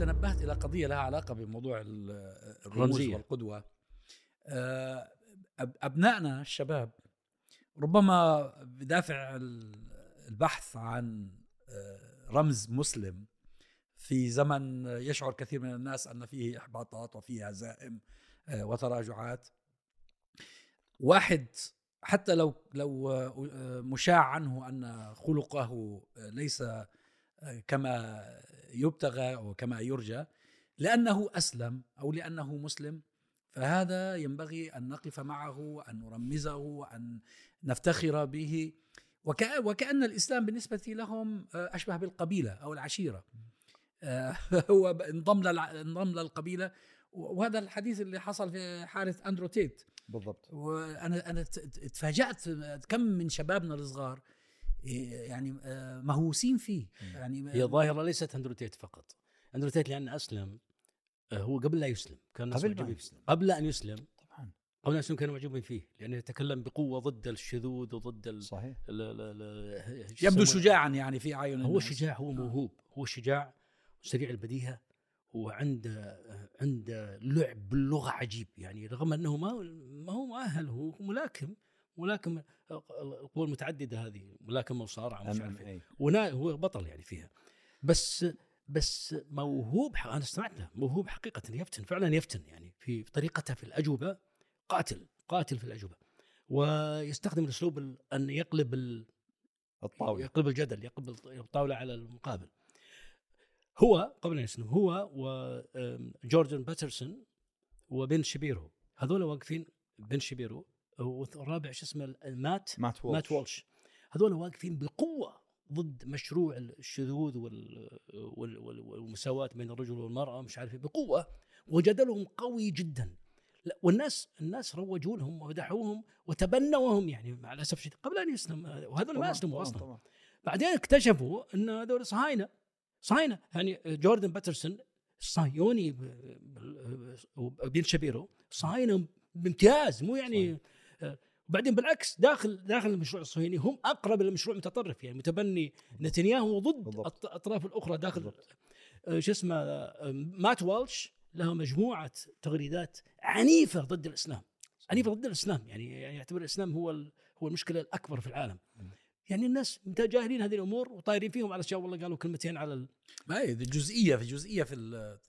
تنبهت إلى قضية لها علاقة بموضوع ال- الرموز. والقدوة آه، أبنائنا الشباب ربما بدافع ال- البحث عن آه، رمز مسلم في زمن يشعر كثير من الناس أن فيه إحباطات وفيه هزائم آه، وتراجعات واحد حتى لو لو مشاع عنه أن خلقه ليس كما يبتغى وكما يرجى لأنه أسلم أو لأنه مسلم. فهذا ينبغي أن نقف معه وان نرمزه وان نفتخر به. وكأ- وكأن الإسلام بالنسبة لهم آه، أشبه بالقبيلة أو العشيرة. آه، هو انضم انضم للقبيلة. وهذا الحديث اللي حصل في حارة أندرو تيت. بالضبط. وأنا أنا ت- ت- تفاجأت كم من شبابنا الصغار يعني آه، مهووسين فيه يعني هي ظاهرة ليست أندرو تيت فقط أندرو تيت لأن أسلم آه، هو قبل لا يسلم كان قبل ما معجبين- يسلم. قبل أن يسلم طبعا قبل أن يسلم كانوا معجبين فيه لأنه يتكلم بقوة ضد الشذوذ وضد ال صحيح ال- ال- ال- شو يبدو؟ شجاعا يعني في اعين هو. شجاع هو موهوب هو شجاع وسريع البديهة وعنده عنده لعب باللغة عجيب يعني رغم أنه ما ما هو مؤهل هو ملاكم ملاكم القوى المتعددة هذه ملاكمة وصارعه مش عارف إيه. ونا هو بطل يعني فيها. بس بس موهوب أنا استمعت له موهوب حقيقة يفتن فعلا يفتن يعني في طريقته في الأجوبة قاتل قاتل في الأجوبة. ويستخدم الأسلوب ال- أن يقلب ال- الطاولة. يقلب الجدل يقلب الطاولة على المقابل. هو قبل أن يسلم هو وجوردن باترسون وبن شبيرو. هذول واقفين بن شبيرو والرابع شو اسمه مات مات وولش مات وولش. هذول واقفين بقوة ضد مشروع الشذوذ وال- وال- وال- والمساواة بين الرجل والمرأة مش عارف إيه، بقوة. وجدلهم قوي جدا. والناس الناس روجوا لهم ومدحوهم وتبنوهم يعني مع الأسف الشديد قبل أن يسلم وهذول ما أسلموا أصلا. طبعاً. بعدين اكتشفوا إن هذول صهاينة صهاينة. يعني جوردن باترسون صهيوني ب- ب- وبن شبيرو صهاينة بامتياز مو يعني آه، وبعدين بالعكس داخل داخل المشروع الصهيوني هم أقرب للمشروع المتطرف يعني متبني نتنياهو ضد بالضبط. الأطراف الأخرى داخل. آه، شو اسمه آه، مات والش له مجموعة تغريدات عنيفة ضد الإسلام عنيفة ضد الإسلام يعني يعني يعتبر الإسلام هو هو المشكلة الأكبر في العالم يعني الناس جاهلين هذه الأمور وطايرين فيهم على أشياء والله قالوا كلمتين على ال... ما هي جزئية في جزئية في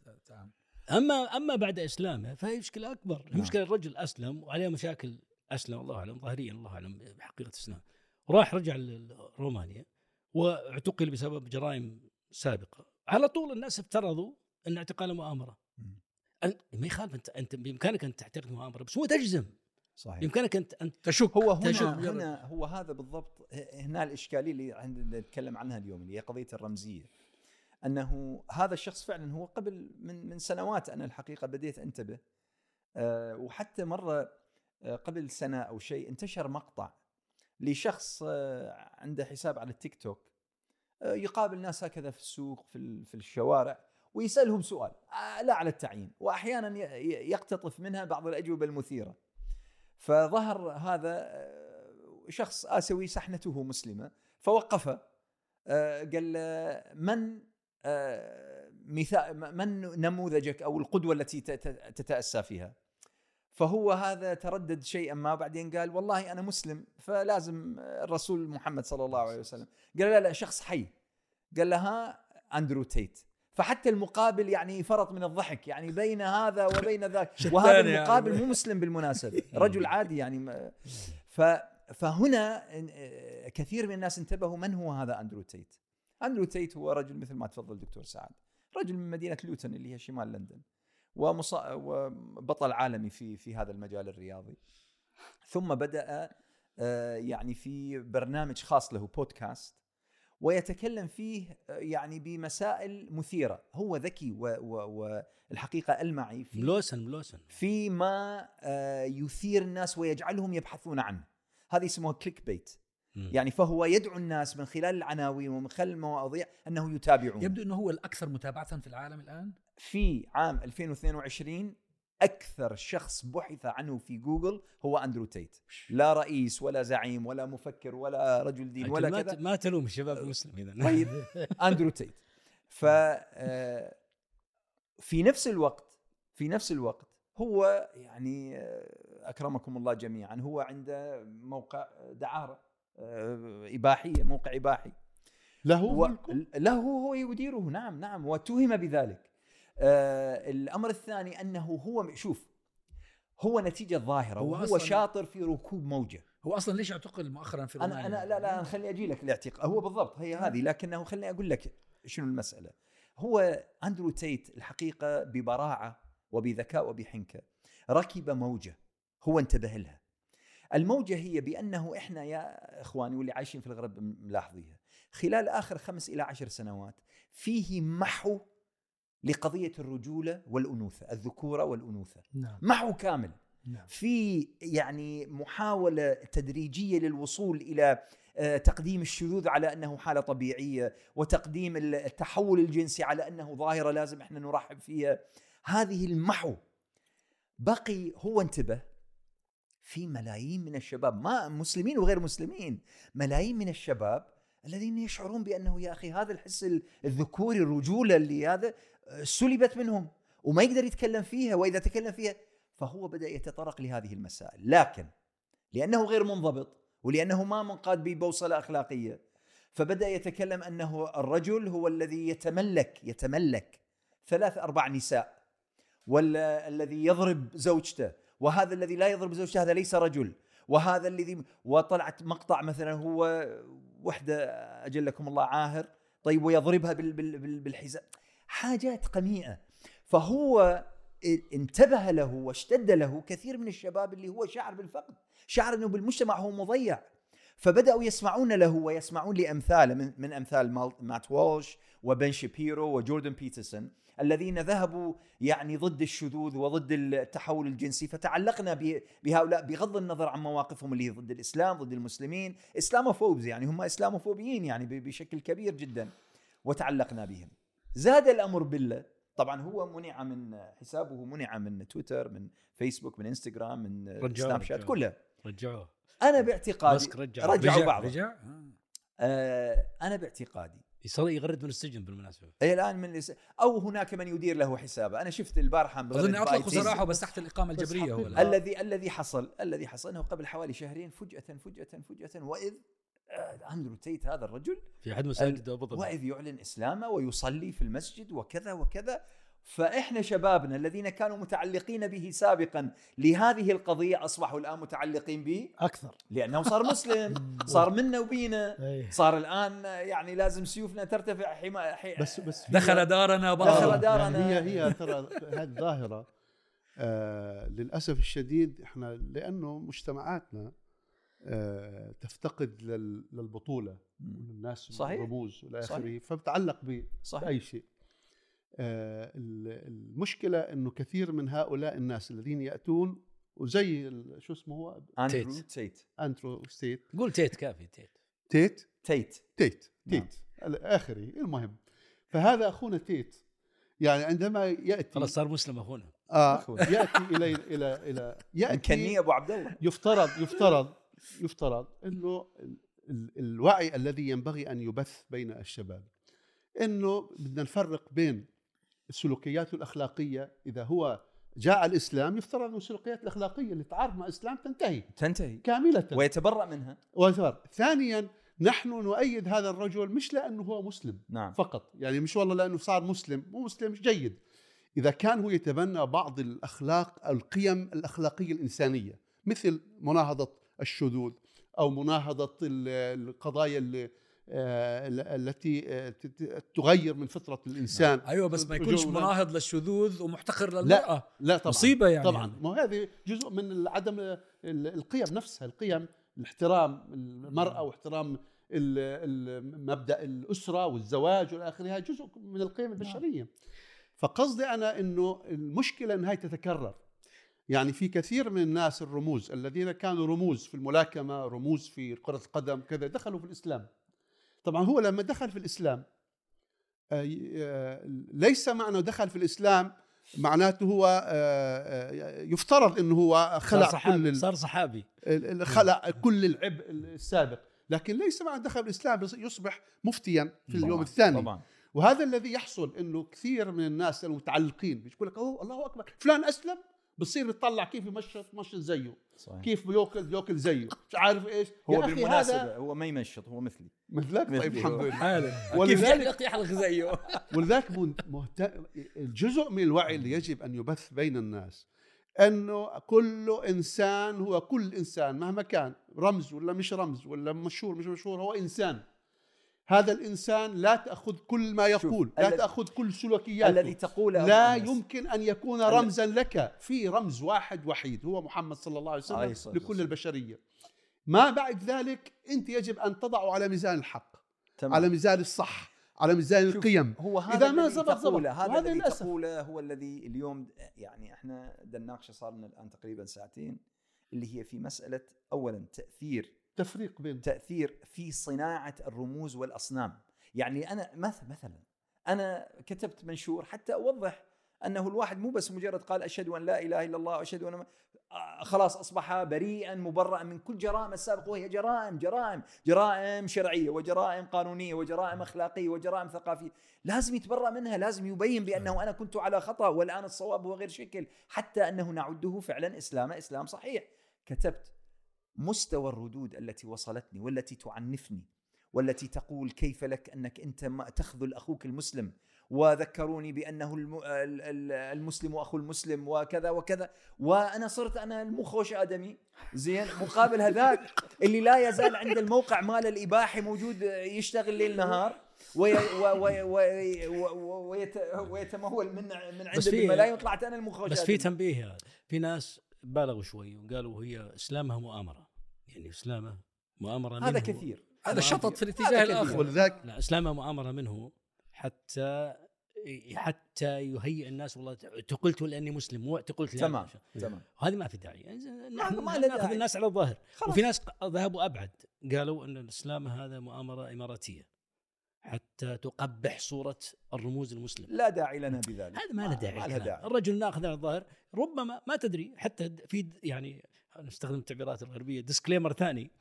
التعامل اما أما بعد إسلامه فهي مشكلة أكبر نعم. مشكلة الرجل أسلم وعليه مشاكل أسلم الله أعلم ظاهريا الله أعلم بحقيقة الاسلام راح رجع لرومانيا واعتقل بسبب جرائم سابقة. على طول الناس افترضوا أن اعتقاله مؤامرة. ما يخالف أنت أنت بإمكانك أن تعتقد مؤامرة بس مو تجزم. صحيح. بإمكانك انت أن تشك. هو هنا تشوف هنا هو هذا بالضبط هنا الإشكالية اللي عندنا نتكلم عنها اليوم اللي هي قضية الرمزية. أنه هذا الشخص فعلا هو قبل من من سنوات أنا الحقيقة بديت أنتبه. أه وحتى مرة قبل سنة أو شيء انتشر مقطع لشخص آه، عنده حساب على التيك توك آه، يقابل ناس هكذا في السوق في في الشوارع ويسألهم سؤال آه، لا على التعيين واحيانا يقتطف منها بعض الأجوبة المثيرة. فظهر هذا آه، شخص آسيوي سحنته مسلمة فوقفه آه، قال من آه، مثال من نموذجك أو القدوة التي تتأسى فيها؟ فهو هذا تردد شيئا ما بعدين قال والله أنا مسلم فلازم الرسول محمد صلى الله عليه وسلم. قال لا لا شخص حي. قال لها أندرو تيت. فحتى المقابل يعني فرط من الضحك يعني بين هذا وبين ذاك. وهذا يعني. المقابل مو مسلم بالمناسبه رجل عادي يعني ف فهنا آه، كثير من الناس انتبهوا من هو هذا أندرو تيت. أندرو تيت هو رجل مثل ما تفضل دكتور سعد. رجل من مدينة لوتن اللي هي شمال لندن. ومصا... وبطل عالمي في في هذا المجال الرياضي. ثم بدأ آه، يعني في برنامج خاص له بودكاست ويتكلم فيه آه، يعني بمسائل مثيرة. هو ذكي و- و- والحقيقة ألمعي في ملوسن ملوسن. فيما آه، يثير الناس ويجعلهم يبحثون عنه. هذه اسمها click bait. يعني فهو يدعو الناس من خلال العناوين ومن خلال المواضيع أنه يتابعون. يبدو أنه هو الأكثر متابعة في العالم الآن؟ في عام 2022 أكثر شخص بحث عنه في جوجل هو أندرو تيت. لا رئيس ولا زعيم ولا مفكر ولا رجل دين ولا ما كذا. ما تلوم الشباب المسلم إذا. طيب أندرو تيت. ف آه، في نفس الوقت في نفس الوقت هو يعني آه، أكرمكم الله جميعا هو عنده موقع دعارة. إباحية موقع إباحي. له و... ملكه. له هو يديره. نعم نعم واتهم بذلك. آه الأمر الثاني أنه هو شوف هو نتيجة ظاهرة هو وهو أصلاً- شاطر في ركوب موجة. هو أصلا ليش اعتقل مؤخرا في أنا؟ أنا لا لا أنا خليني أجي لك الاعتقال. هو بالضبط هي هذه لكنه خليني أقول لك شنو المسألة. هو أندرو تيت الحقيقة ببراعة وبذكاء وبحنكة ركب موجة هو انتبه لها. الموجة هي بأنه إحنا يا إخواني واللي عايشين في الغرب ملاحظيها. خلال آخر خمس إلى عشر سنوات فيه محو لقضية الرجولة والأنوثة الذكورة والأنوثة. نعم. محو كامل. نعم. في يعني محاولة تدريجية للوصول إلى آه، تقديم الشذوذ على أنه حالة طبيعية وتقديم التحول الجنسي على أنه ظاهرة لازم إحنا نرحب فيها. هذه المحو بقي هو انتبه في ملايين من الشباب ما مسلمين وغير مسلمين ملايين من الشباب الذين يشعرون بأنه يا أخي هذا الحس الذكوري الرجولة اللي هذا آه، سلبت منهم وما يقدر يتكلم فيها وإذا تكلم فيها فهو بدأ يتطرق لهذه المسائل. لكن لأنه غير منضبط ولأنه ما منقاد ببوصله أخلاقية فبدأ يتكلم أنه الرجل هو الذي يتملك يتملك ثلاث أربع نساء ولا الذي يضرب زوجته وهذا الذي لا يضرب زوجته هذا ليس رجل. وهذا الذي وطلعت مقطع مثلا هو وحدة أجلكم الله عاهر. طيب ويضربها بال- بال- بال- بالحذاء حاجات قميئة. فهو انتبه له واشتد له كثير من الشباب اللي هو شعر بالفقد. شعر إنه بالمجتمع هو مضيع. فبدأوا يسمعون له ويسمعون لأمثاله من, من أمثال مات وولش وبن شابيرو وجوردن بيترسون. الذين ذهبوا يعني ضد الشذوذ وضد التحول الجنسي فتعلقنا ب- بهؤلاء بغض النظر عن مواقفهم اللي هي ضد الإسلام ضد المسلمين. إسلاموفوبز يعني هم إسلاموفوبيين يعني ب- بشكل كبير جدا وتعلقنا بهم. زاد الأمر بالله. طبعا هو منع من حسابه منع من تويتر من فيسبوك من إنستغرام من سناب شات. كلها. رجعوه. أنا باعتقادي رجعوا رجع بعض رجع؟ آه. أنا باعتقادي يغرد من السجن بالمناسبة إلى الآن من الاس- أو هناك من يدير له حسابه أنا شفت البارحة أظن اطلقوا. سراحه بس تحت الإقامة الجبرية هو. الذي الذي حصل الذي حصل أنه قبل حوالي شهرين فجاه فجاه فجأة وإذ آه، أندرو تيت هذا الرجل في احد مساجد أبو ظبي وإذ يعلن إسلامه ويصلي في المسجد وكذا وكذا فإحنا شبابنا الذين كانوا متعلقين به سابقا لهذه القضية أصبحوا الآن متعلقين به؟ أكثر. لأنه صار مسلم صار منا وبينا. أيه. صار الآن يعني لازم سيوفنا ترتفع حما حي... بس بس دخل دارنا دخل دارنا. يعني هي هي ترى هذه ظاهرة. آه للأسف الشديد إحنا لأنه مجتمعاتنا آه تفتقد لل- للبطولة. والناس صحيح. الرموز والى صحيح. آخره. فبتعلق بأي شيء. المشكلة إنه كثير من هؤلاء الناس الذين يأتون وزي شو اسمه هو؟ أندرو تيت. تيت. أندرو تيت قول تيت كافي تيت. تيت؟ تيت. تيت. نعم. تيت. آخري المهم. فهذا أخونا تيت. يعني عندما يأتي خلاص صار مسلم أخونا. آه أخونا. يأتي إلى إلى إلى يأتي أبو عبد الله يفترض يفترض يفترض إنه ال- ال- الوعي الذي ينبغي أن يبث بين الشباب. إنه بدنا نفرق بين السلوكيات الأخلاقية إذا هو جاء الإسلام يفترض أن السلوكيات الأخلاقية اللي تعارض مع الإسلام تنتهي. تنتهي. كاملة. ويتبرأ منها. ويتفرق. ثانيا نحن نؤيد هذا الرجل مش لأنه هو مسلم نعم. فقط. يعني مش والله لأنه صار مسلم مو مسلم جيد. إذا كان هو يتبنى بعض الأخلاق القيم الأخلاقية الإنسانية مثل مناهضة الشذوذ أو مناهضة ال- القضايا اللي ال- التي آه، ت- ت- تغير من فطرة الإنسان. أيوه بس ما يكونش مناهض للشذوذ ومحتقر للمرأة. لا طبعا مصيبة يعني. طبعا. ما هذه جزء من عدم ال- القيم نفسها القيم الاحترام المرأة واحترام ال- ال- مبدأ الأسرة والزواج وإلى اخره جزء من القيم البشرية. فقصدي أنا إنه المشكلة إنها تتكرر. يعني في كثير من الناس الرموز الذين كانوا رموز في الملاكمة رموز في كرة القدم كذا دخلوا في الإسلام. طبعا هو لما دخل في الإسلام آه، آه، ليس معنى دخل في الإسلام معناته هو آه، يفترض إنه هو صار خلع كل صحابي ال- صار صحابي. خلع كل العبء السابق. لكن ليس معنى دخل الإسلام يصبح مفتيا في اليوم طبعاً، الثاني. طبعا. وهذا الذي يحصل إنه كثير من الناس المتعلقين بيقول لك الله أكبر فلان أسلم؟ بصير يطلع كيف يمشط مشط زيه. صحيح. كيف بياكل بياكل زيه. مش عارف إيش. هو بالمناسبه هذا هو ما يمشط هو مثلي. مثلك؟ طيب مثلي الحمد هو. لله. حالا. كيف ولذلك يحلق زيه؟ ولذلك من- مهت... الجزء من الوعي اللي يجب أن يبث بين الناس أنه كل إنسان هو كل إنسان مهما كان رمز ولا مش رمز ولا مشهور مش مشهور هو إنسان. هذا الإنسان لا تأخذ كل ما يقول لا تأخذ كل سلوكياته الذي تقوله لا. يمكن أن يكون رمزا لك في رمز واحد وحيد هو محمد صلى الله عليه عليه وسلم الصلاة لكل. البشرية ما بعد ذلك أنت يجب أن تضعه على ميزان الحق تمام. على ميزان الصح على ميزان القيم هو هذا إذا ما زبط زبط. هذا الذي للأسف. تقوله هو الذي اليوم يعني إحنا بدنا نناقشه صار لنا الآن تقريبا ساعتين اللي هي في مسألة اولا تأثير تفريق بين تأثير في صناعة الرموز والأصنام. يعني أنا مث- مثلا أنا كتبت منشور حتى أوضح أنه الواحد مو بس مجرد قال أشهد أن لا إله إلا الله وأشهد أن آه، خلاص أصبح بريئا مبرئا من كل جرائم السابقة وهي جرائم جرائم جرائم شرعية وجرائم قانونية وجرائم أخلاقية وجرائم ثقافية. لازم يتبرأ منها لازم يبين بأنه أنا كنت على خطأ والآن الصواب هو غير شكل حتى أنه نعده فعلا إسلام إسلام صحيح. كتبت مستوى الردود التي وصلتني والتي تعنفني والتي تقول كيف لك أنك أنت ما تخذل أخوك المسلم وذكروني بأنه الم- ال- ال- المسلم أخو المسلم وكذا وكذا وأنا صرت أنا المو خوش آدمي. زين؟ مقابل هذاك اللي لا يزال عند الموقع مال الاباحي موجود يشتغل ليل نهار وي وي وي وي ويت ويتمول من من عند بس في- الملايين وطلعت أنا المو خوش بس في. تنبيه في ناس بالغوا شوي وقالوا هي إسلامها مؤامرة. يعني إسلامه مؤامرة هذا منه. كثير. هذا شطط في هذا الاتجاه. الآخر. ولذلك لا إسلامه مؤامرة منه حتى حتى يهيئ الناس والله اعتقلت لأني مسلم مو اعتقلت تمام تمام. وهذه ما في داعي. يعني نحن ما له ناخذ داعي. الناس على الظاهر. خلاص. وفي ناس ذهبوا أبعد قالوا أن الاسلام هذا مؤامرة إماراتية. حتى تقبح صورة الرموز المسلم. لا داعي لنا بذلك. هذا ما له داعي ما. داعي. الرجل ناخذ على الظاهر ربما ما تدري حتى في يعني نستخدم التعبيرات الغربية disclaimer ثاني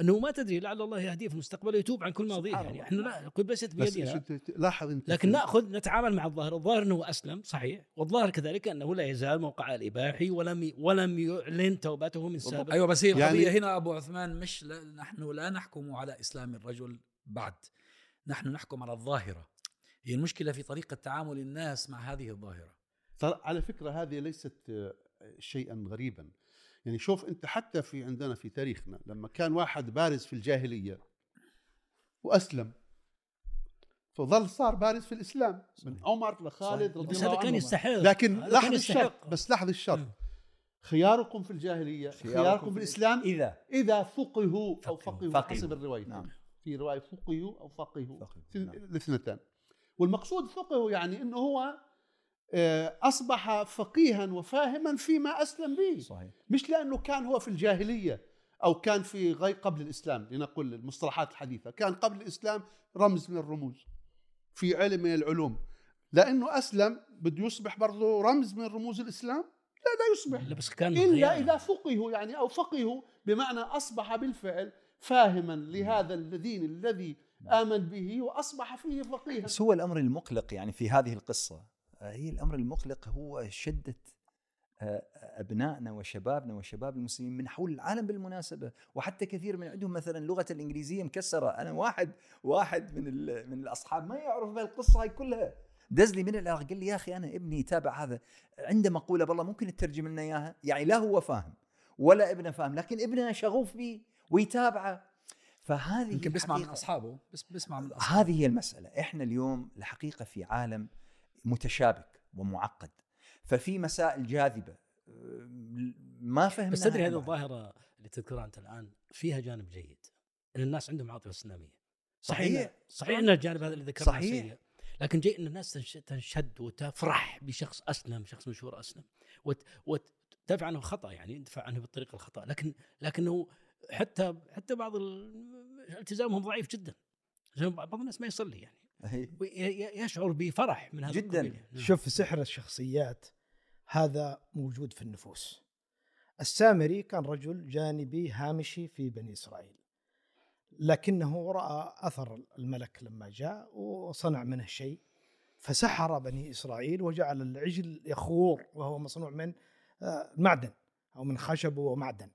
أنه ما تدري لعل الله يهديه في المستقبل ويتوب عن كل ماضيه يعني الله. إحنا لا ليست بس بيدنا لاحظ أنت لكن نأخذ نتعامل مع الظاهر، الظاهر أنه أسلم صحيح، والظاهر كذلك أنه لا يزال موقع الإباحي ولم ولم يعلن توبته من سابق. أيوه بس هي يعني- القضية هنا أبو عثمان مش لا نحن لا نحكم على إسلام الرجل بعد. نحن نحكم على الظاهرة هي المشكلة في طريقة تعامل الناس مع هذه الظاهرة ترى على فكرة هذه ليست آه، شيئا غريبا يعني شوف أنت حتى في عندنا في تاريخنا لما كان واحد بارز في الجاهلية وأسلم فظل صار بارز في الإسلام من عمر لخالد صحيح. رضي بس الله هذا كان يستحق لكن لاحظ الشرط. بس لاحظ الشرط. خياركم في الجاهلية خياركم في الإسلام إذا إذا فقهوا أو فقهوا. فقهوا فقهوا. حسب الرواية نعم. في رواية فقهوا أو فقهوا فقهوا، في نعم. الاثنتان. والمقصود فقهه يعني إنه هو آه، أصبح فقيها وفاهما فيما أسلم به. صحيح. مش لأنه كان هو في الجاهلية أو كان في غير قبل الإسلام لنقل المصطلحات الحديثة. كان قبل الإسلام رمز من الرموز في علم من العلوم. لأنه أسلم بده يصبح برضه رمز من رموز الإسلام؟ لا لا يصبح. لا بس كان إلا. إذا فقهوا يعني أو فقهوا بمعنى أصبح بالفعل فاهما لهذا الدين الذي آمن به وأصبح فيه فقيها بس هو الأمر المقلق يعني في هذه القصة. آه، هي الأمر المقلق هو شدة آه، أبنائنا وشبابنا وشباب المسلمين من حول العالم بالمناسبة. وحتى كثير من عندهم مثلا اللغة الإنجليزية مكسرة. أنا واحد واحد من ال- من الأصحاب ما يعرف بهالقصه هاي كلها. دز لي من العراق قال لي يا أخي أنا ابني يتابع هذا. عنده مقولة بالله ممكن تترجم لنا إياها؟ يعني لا هو فاهم ولا ابنه فاهم لكن ابنه شغوف به. ويتابعه. فهذه يمكن بيسمع من. أصحابه بس بيسمع من أصحابه. هذه هي المسألة. إحنا اليوم الحقيقة في عالم متشابك ومعقد. ففي مسائل جاذبة أه، ما فهمنا بس تدري هذه الظاهرة اللي تذكرها أنت الآن فيها جانب جيد. إن الناس عندهم عاطفة إسلامية. صحيح. صحيح. إن الجانب هذا اللي ذكرناه صحيح. سيء لكن جيد إن الناس تنش- تنشد وتفرح بشخص أسلم شخص مشهور أسلم وت- وتدافع عنه خطأ يعني تدفع عنه بالطريقة الخطأ لكن لكنه حتى حتى بعض ال- التزامهم ضعيف جدا. بعض الناس ما يصلي يعني. يشعر بفرح من هذا جداً. القبيل يعني. شوف سحر الشخصيات هذا موجود في النفوس. السامري كان رجل جانبي هامشي في بني إسرائيل. لكنه رأى أثر الملك لما جاء وصنع منه شيء. فسحر بني إسرائيل وجعل العجل يخور وهو مصنوع من آه، معدن أو من خشب ومعدن.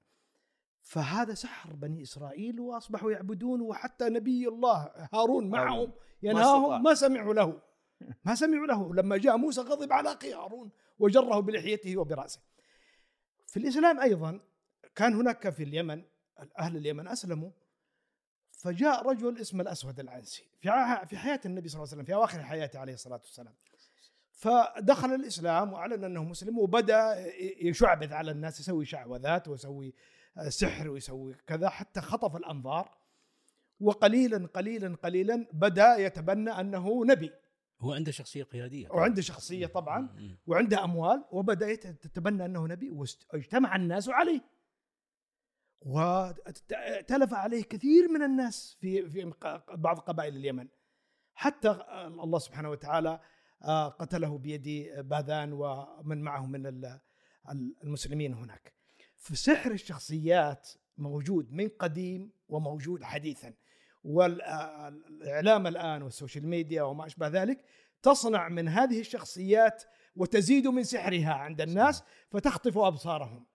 فهذا سحر بني إسرائيل وأصبحوا يعبدون وحتى نبي الله هارون معهم. ينهاهم ما سمعوا له. ما سمعوا له. لما جاء موسى غضب على اخيه هارون وجره بلحيته وبرأسه. في الإسلام أيضا كان هناك في اليمن أهل اليمن أسلموا. فجاء رجل اسمه الأسود العنسي. في في حياة النبي صلى الله عليه وسلم في أواخر حياته عليه الصلاة والسلام. فدخل الإسلام وأعلن أنه مسلم وبدأ يشعبذ على الناس يسوي شعوذات ويسوي سحر ويسوي كذا حتى خطف الأنظار وقليلا قليلا قليلا بدأ يتبنى أنه نبي. هو عنده شخصية قيادية وعنده شخصية طبعا. وعنده أموال وبدأ يت- تتبنى أنه نبي واجتمع الناس عليه. وتلف عليه كثير من الناس في في بعض قبائل اليمن. حتى الله سبحانه وتعالى آه، قتله بيد باذان ومن معه من ال- المسلمين هناك. فسحر الشخصيات موجود من قديم وموجود حديثا. والإعلام الآن وال social media وما أشبه ذلك تصنع من هذه الشخصيات وتزيد من سحرها عند الناس فتخطف أبصارهم.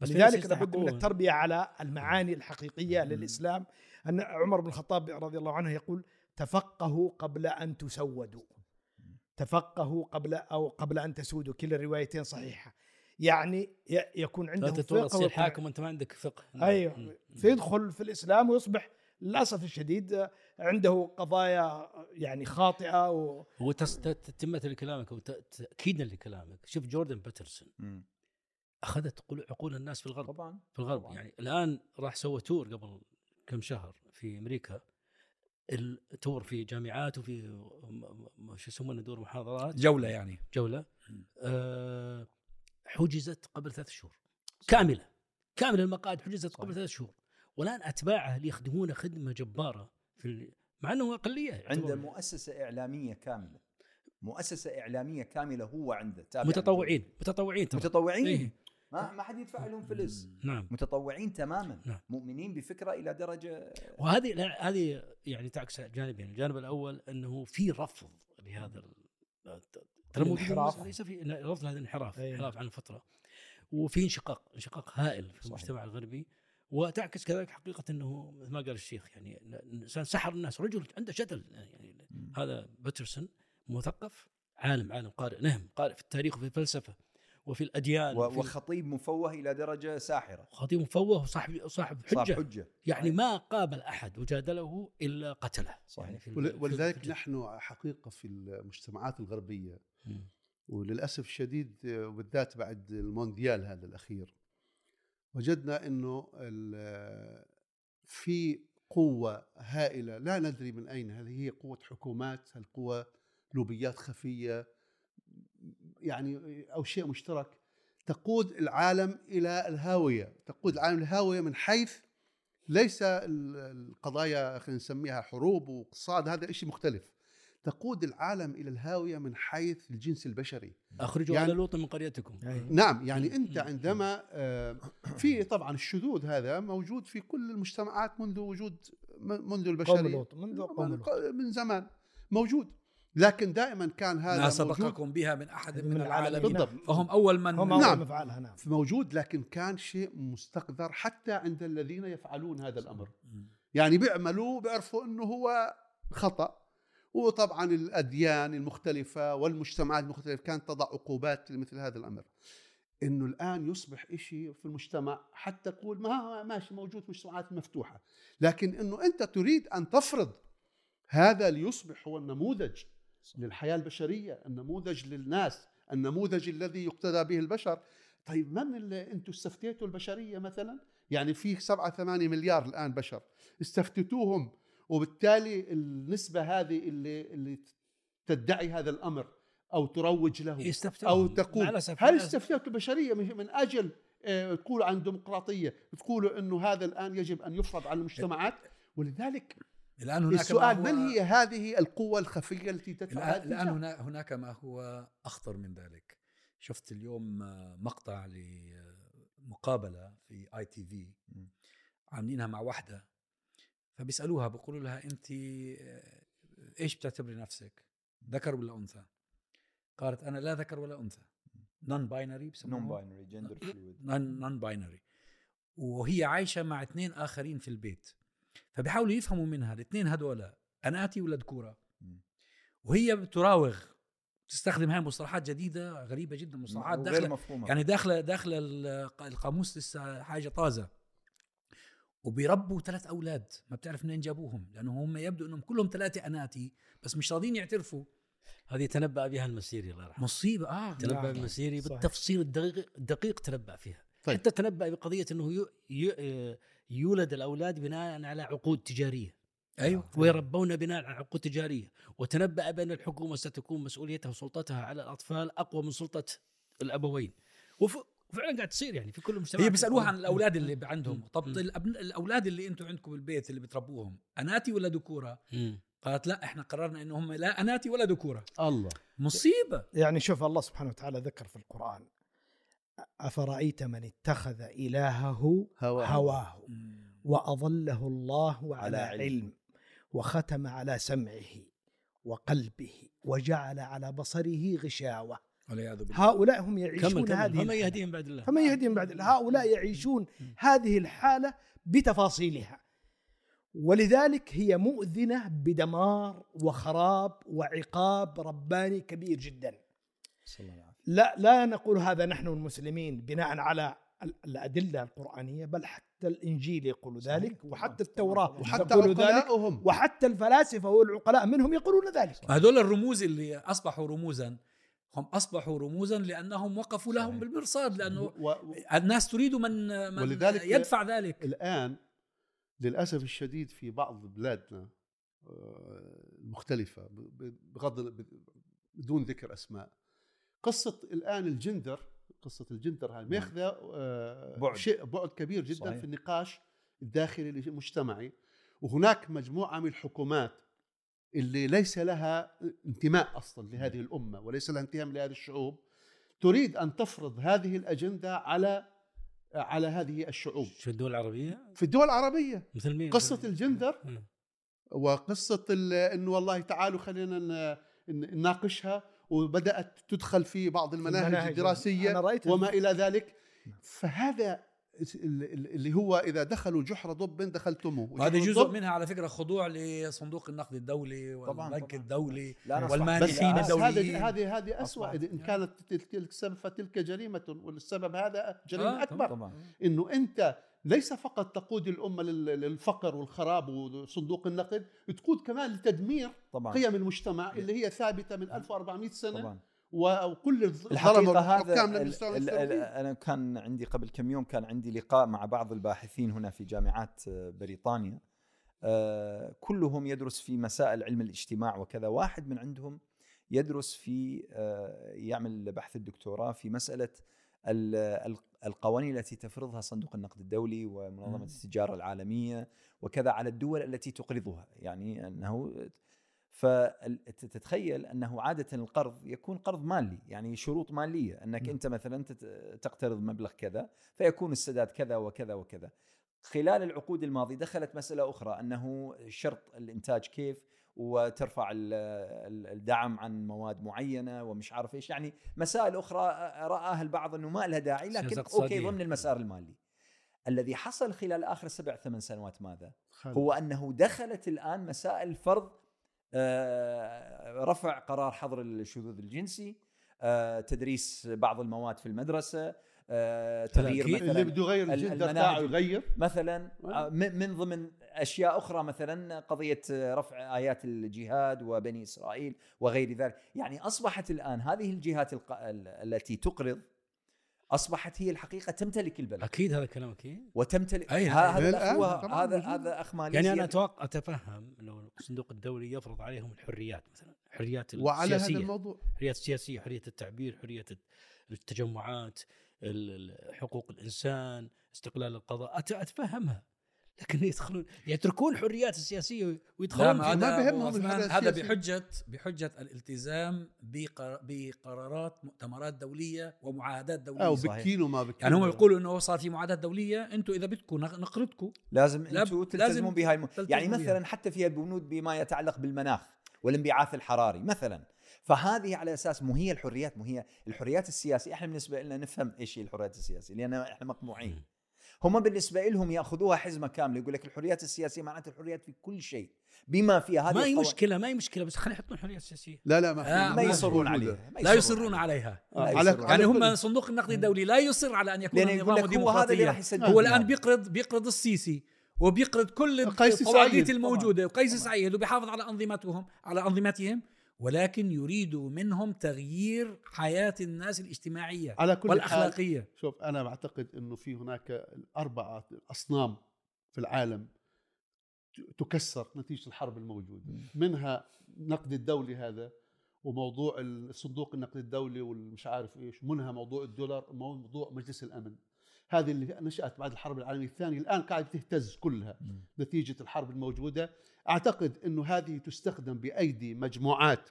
بس لذلك لابد من. التربيه على المعاني الحقيقية للإسلام أن عمر بن الخطاب رضي الله عنه يقول تفقهوا قبل أن تسودوا. تفقهوا قبل أو قبل أن تسودوا. كلا الروايتين صحيحة. يعني ي- يكون لا عندهم فقه تصير حاكم وأنت ما عندك فقه. أيوه. مم. فيدخل في الإسلام ويصبح للأسف الشديد عنده قضايا يعني خاطئة و... هو لكلامك وتاكيدا لكلامك. شوف جوردن بيترسون. أخذت عقول الناس في الغرب. طبعا. في الغرب. طبعاً. يعني الآن راح سوى تور قبل كم شهر في أمريكا. التور في جامعات وفي شو يسمونه دور محاضرات. جولة يعني. جولة. آه حجزت قبل ثلاث شهور كاملة كاملة المقاعد حجزت قبل. ثلاث شهور والآن أتباعه اللي يخدمونه خدمة جبارة في. مع أنه أقلية عنده يعتبر. مؤسسة إعلامية كاملة مؤسسة إعلامية كاملة هو عنده تابع متطوعين متطوعين ترى. متطوعين إيه. ما ما حد يدفع لهم فلوس نعم متطوعين تماما نعم. مؤمنين بفكرة إلى درجة وهذه لا، هذه يعني تعكس جانبين، الجانب الأول أنه في رفض لهذا ترى الانحراف. ليس في رفض هذا الانحراف. انحراف عن الفترة وفي انشقاق انشقاق هائل في صحيح. المجتمع الغربي وتعكس كذلك حقيقة إنه مثل ما قال الشيخ يعني الانسان سحر الناس رجل عنده شتل يعني هذا باترسون مثقف عالم عالم قارئ نهم قارئ في التاريخ وفي الفلسفة وفي الأديان و- وفي وخطيب مفوه إلى درجة ساحرة. خطيب مفوه وصاحب صاحب صاحب حجة. حجة. يعني ما قابل أحد وجادله إلا قتله. صحيح. يعني في ول- في- ولذلك في- نحن حقيقة في المجتمعات الغربية. وللأسف الشديد وبالذات بعد المونديال هذا الأخير وجدنا إنه ال- في قوة هائلة لا ندري من أين هل هي قوة حكومات هل قوة لوبيات خفية يعني أو شيء مشترك تقود العالم إلى الهاوية. تقود العالم الهاوية من حيث ليس ال- القضايا خلينا نسميها حروب واقتصاد هذا شيء مختلف. تقود العالم إلى الهاوية من حيث الجنس البشري. أخرجوا يعني- على لوط من قريتكم. نعم يعني أنت. عندما آه، في طبعا الشذوذ هذا موجود في كل المجتمعات منذ وجود منذ قوم البشريه لوط منذ قوم من, لوط. من زمان موجود. لكن دائما كان هذا ما موجود سبقكم بها من أحد من من العالمين. بالضبط. فهم أول من هم نعم. نعم مفعلها نعم. موجود لكن كان شيء مستقذر حتى عند الذين يفعلون هذا الأمر. يعني بيعملوا بيعرفوا إنه هو خطأ. وطبعا الأديان المختلفة والمجتمعات المختلفة كانت تضع عقوبات لمثل هذا الأمر. إنه الآن يصبح شيء في المجتمع حتى تقول ما ماشي موجود في المجتمعات المفتوحه لكن إنه أنت تريد أن تفرض هذا ليصبح هو النموذج للحياة البشرية النموذج للناس النموذج الذي يقتدى به البشر. طيب من اللي أنتم استفتيتوا البشرية مثلا؟ يعني في 7 8 مليار الآن بشر. استفتتوهم وبالتالي النسبة هذه اللي اللي تدعي هذا الأمر أو تروج له أو تقول هل استفتيتوا البشرية من أجل آه، تقولوا عن ديمقراطيه تقولوا إنه هذا الآن يجب أن يفرض على المجتمعات؟ ولذلك الآن هناك السؤال ما هو من هي هذه القوة الخفية التي تدفع الآن الاتجاه؟ هنا هناك ما هو أخطر من ذلك. شفت اليوم مقطع لمقابلة في اي تي في عاملينها مع واحدة فبيسألوها بيقولوا لها أنت آه، إيش بتعتبري نفسك؟ ذكر ولا أنثى؟ قالت أنا لا ذكر ولا أنثى. non-binary non بسموها؟ binary gender fluid non non-binary وهي عايشة مع اثنين آخرين في البيت. فبيحاولوا يفهموا منها الاثنين هدول أناثي ولا ذكوره مم. وهي بتراوغ تستخدم هاي مصطلحات جديدة غريبة جدا مصطلحات غير داخلة مفهومة. يعني داخلة داخلة الق- القاموس لسه حاجة طازة. وبيربوا ثلاث أولاد ما بتعرف منين جابوهم لأنه هم يبدو إنهم كلهم ثلاثة أناثي بس مش راضيين يعترفوا. هذه تنبأ بها المسيري الله يرحمه. مصيبة آه. تنبأ نعم. المسيري صحيح. بالتفصيل الدقيق, الدقيق تنبأ فيها. طيب. حتى تنبأ بقضية أنه يو- ي- يولد الأولاد بناء على عقود تجارية. أيوه ويربون بناء على عقود تجارية. وتنبأ بأن الحكومة ستكون مسؤوليتها وسلطتها على الأطفال أقوى من سلطة الأبوين. وف- وفعلا قاعد تصير يعني في كل المجتمعات هي بيسألوها عن الأولاد اللي عندهم. طب. الأبن- الأولاد اللي أنتم عندكم بالبيت اللي بتربوهم أناتي ولا ذكورة. قالت لا إحنا قررنا انه هم لا أناتي ولا ذكورة. الله. مصيبة. يعني شوف الله سبحانه وتعالى ذكر في القرآن أفرأيت من اتخذ إلهه هواه. هواه؟ وأضله الله على على علم. علم وختم على سمعه وقلبه وجعل على بصره غشاوة. والعياذ بالله. هؤلاء هم يعيشون كمل كمل هذه فمن. يهديهم بعد الله؟ فمن يهديهم بعد الله. هؤلاء يعيشون هذه الحالة بتفاصيلها. ولذلك هي مؤذنة بدمار وخراب وعقاب رباني كبير جدا. صلى الله عليه وسلم. لا لا نقول هذا نحن المسلمين بناء على ال- الأدلة القرآنية بل حتى الإنجيل يقول ذلك وحتى التوراة وحتى عقلاؤهم وحتى الفلاسفة والعقلاء منهم يقولون ذلك. هذول الرموز اللي أصبحوا رموزا هم أصبحوا رموزا لأنهم وقفوا لهم. بالمرصاد لأنه و- و- الناس تريد من من ولذلك- يدفع ذلك. الآن للأسف الشديد في بعض بلادنا آه، المختلفة ب- ب- بغض بدون ذكر أسماء قصة الآن الجندر قصة الجندر هاي ماخذة آه، بعد. شيء بعد كبير جدا صحيح. في النقاش الداخلي المجتمعي. وهناك مجموعة من الحكومات اللي ليس لها انتماء أصلا لهذه الأمة وليس لها انتماء لهذه الشعوب. تريد أن تفرض هذه الأجندة على على هذه الشعوب. شو الدول العربية؟ في الدول العربية. مثل مين؟ قصة الجندر. وقصة ال- إنه والله تعالوا خلينا نناقشها. وبدأت تدخل في بعض المناهج المناهج. الدراسية أنا رأيت وما إلى ذلك فهذا ال- ال- اللي هو إذا دخلوا جحر ضب دخلتموه وهذا وجحر جزء منها على فكرة خضوع لصندوق النقد الدولي طبعاً، والبنك. الدولي والمانحين الدوليين. هذه هذه أصبحت. إن كانت تلك السبب فتلك جريمة والسبب هذا جريمة آه، أكبر طبعا إنه أنت ليس فقط تقود الأمة لل- للفقر والخراب وصندوق النقد تقود كمان لتدمير طبعا. قيم المجتمع اللي هي ثابتة من 1400 سنة طبعا. وكل الحقيقة هذا ال- ال-. أنا كان عندي قبل كم يوم كان عندي لقاء مع بعض الباحثين هنا في جامعات بريطانيا آه، كلهم يدرس في مسائل علم الاجتماع وكذا. واحد من عندهم يدرس في آه، يعمل بحث الدكتوراه في مسألة ال- ال- القوانين التي تفرضها صندوق النقد الدولي ومنظمة. التجارة العالمية وكذا على الدول التي تقرضها يعني أنه فتتخيل أنه عادة القرض يكون قرض مالي يعني شروط مالية أنك. أنت مثلا تقترض مبلغ كذا فيكون السداد كذا وكذا وكذا خلال العقود الماضية دخلت مسألة أخرى أنه شرط الإنتاج كيف وترفع ال- ال- الدعم عن مواد معينة ومش عارف إيش يعني مسائل أخرى رآها البعض إنه ما لها داعي لكن أوكي. ضمن المسار المالي الذي حصل خلال آخر سبع ثمان سنوات ماذا؟ خالد. هو أنه دخلت الآن مسائل فرض آه، رفع قرار حظر الشذوذ الجنسي آه، تدريس بعض المواد في المدرسة تغيير أكيد. اللي مثلا بده يغير ال- الجندر تاعه يغير؟ مثلا آه، من من ضمن أشياء أخرى مثلا قضية آه، رفع آيات الجهاد وبني إسرائيل وغير ذلك. يعني أصبحت الآن هذه الجهات الق... ال- التي تقرض أصبحت هي الحقيقة تمتلك البلد. أكيد هذا كلام أكيد. وتمتلك أي، هذا هذا. هذا اخ يعني أنا أتوقع أتفهم انه الصندوق الدولي يفرض عليهم الحريات مثلا حريات وعلى هذا السياسية. الموضوع. حريات السياسية حرية التعبير حرية التجمعات. ال- ال- حقوق الإنسان استقلال القضاء أت- أتفهمها. لكن يدخلون يتركون الحريات السياسية لا ويدخلون ما في ما هذا بهمهم هذا. بحجة بحجة الالتزام بقر- بقرارات مؤتمرات دولية ومعاهدات دولية. أو. بكيلو ما بكيلو يعني هم يقولوا إنه صار في معاهدات دولية أنتم إذا بدكم نق- نقرضكم لازم لا- أنتم تلتزمون بهاي الم... يعني. مثلا حتى فيها بنود بما يتعلق بالمناخ والانبعاث الحراري مثلا. فهذه على أساس مو هي الحريات مو هي الحريات السياسية. إحنا بالنسبة لنا نفهم إيش هي الحريات السياسية لأن إحنا مقموعين. هم بالنسبة لهم يأخذوها حزمة كاملة يقول لك الحريات السياسية معناته الحريات في كل شيء بما فيها هذه ما هي مشكلة ما هي مشكلة بس خلينا يحطون الحريه السياسيه لا لا ما, آه، ما ما يصرون. عليها ما لا يصرون عليها. لا على- يصرون يعني. هم صندوق النقد الدولي لا يصر على أن يكون لأن يقول نظام لك هو هذا اللي راح ديمقراطيا يسدد هو الآن بهذا. بيقرض بيقرض السيسي وبيقرض كل سعيد. الموجودة وقيس سعيد وبيحافظ على أنظمتهم على أنظمتهم. ولكن يريد منهم تغيير حياة الناس الاجتماعية على كل حال والأخلاقية. شوف أنا بعتقد إنه في هناك أربعة أصنام في العالم تكسر نتيجة الحرب الموجودة. منها النقد الدولي هذا وموضوع الصندوق النقد الدولي والمش عارف إيش منها موضوع الدولار موضوع مجلس الأمن. هذه اللي نشأت بعد الحرب العالمية الثانية الآن قاعدة تهتز كلها نتيجة الحرب الموجودة. أعتقد إنه هذه تستخدم بأيدي مجموعات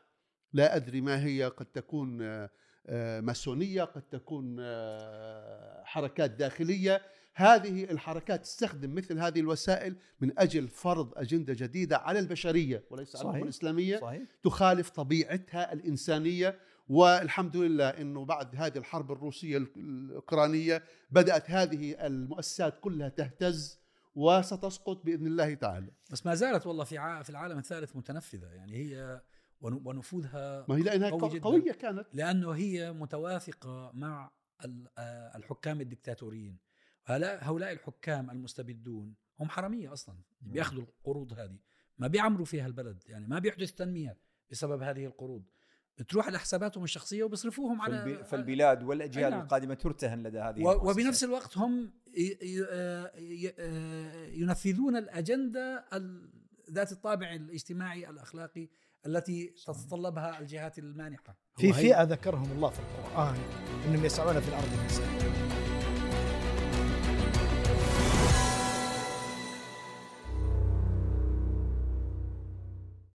لا أدري ما هي قد تكون آه، آه، ماسونية قد تكون آه، حركات داخلية. هذه الحركات تستخدم مثل هذه الوسائل من أجل فرض أجندة جديدة على البشرية وليس على. الأمة الإسلامية صحيح. تخالف طبيعتها الإنسانية. والحمد لله أنه بعد هذه الحرب الروسية ال- الأوكرانية بدأت هذه المؤسسات كلها تهتز وستسقط بإذن الله تعالى. بس ما زالت والله في في العالم الثالث متنفذة يعني هي ون- ونفوذها ما هي لأنها قوي قو- جداً. قوية كانت. لأنه هي متوافقة مع ال- الحكام الدكتاتوريين. هؤلاء هؤلاء الحكام المستبدون هم حرامية أصلا بياخذوا القروض هذه. ما بيعمروا فيها البلد يعني ما بيحدث تنمية بسبب هذه القروض. بتروح على حساباتهم الشخصية وبيصرفوهم على فالب- فالبلاد والأجيال نعم. القادمة ترتهن لدى هذه. وبنفس الوقت هم ي- ي- ي- ينفذون الأجندة ال- ذات الطابع الاجتماعي الأخلاقي التي تتطلبها الجهات المانحة في فئة ذكرهم الله في القرآن إنهم يسعون في الأرض فسادا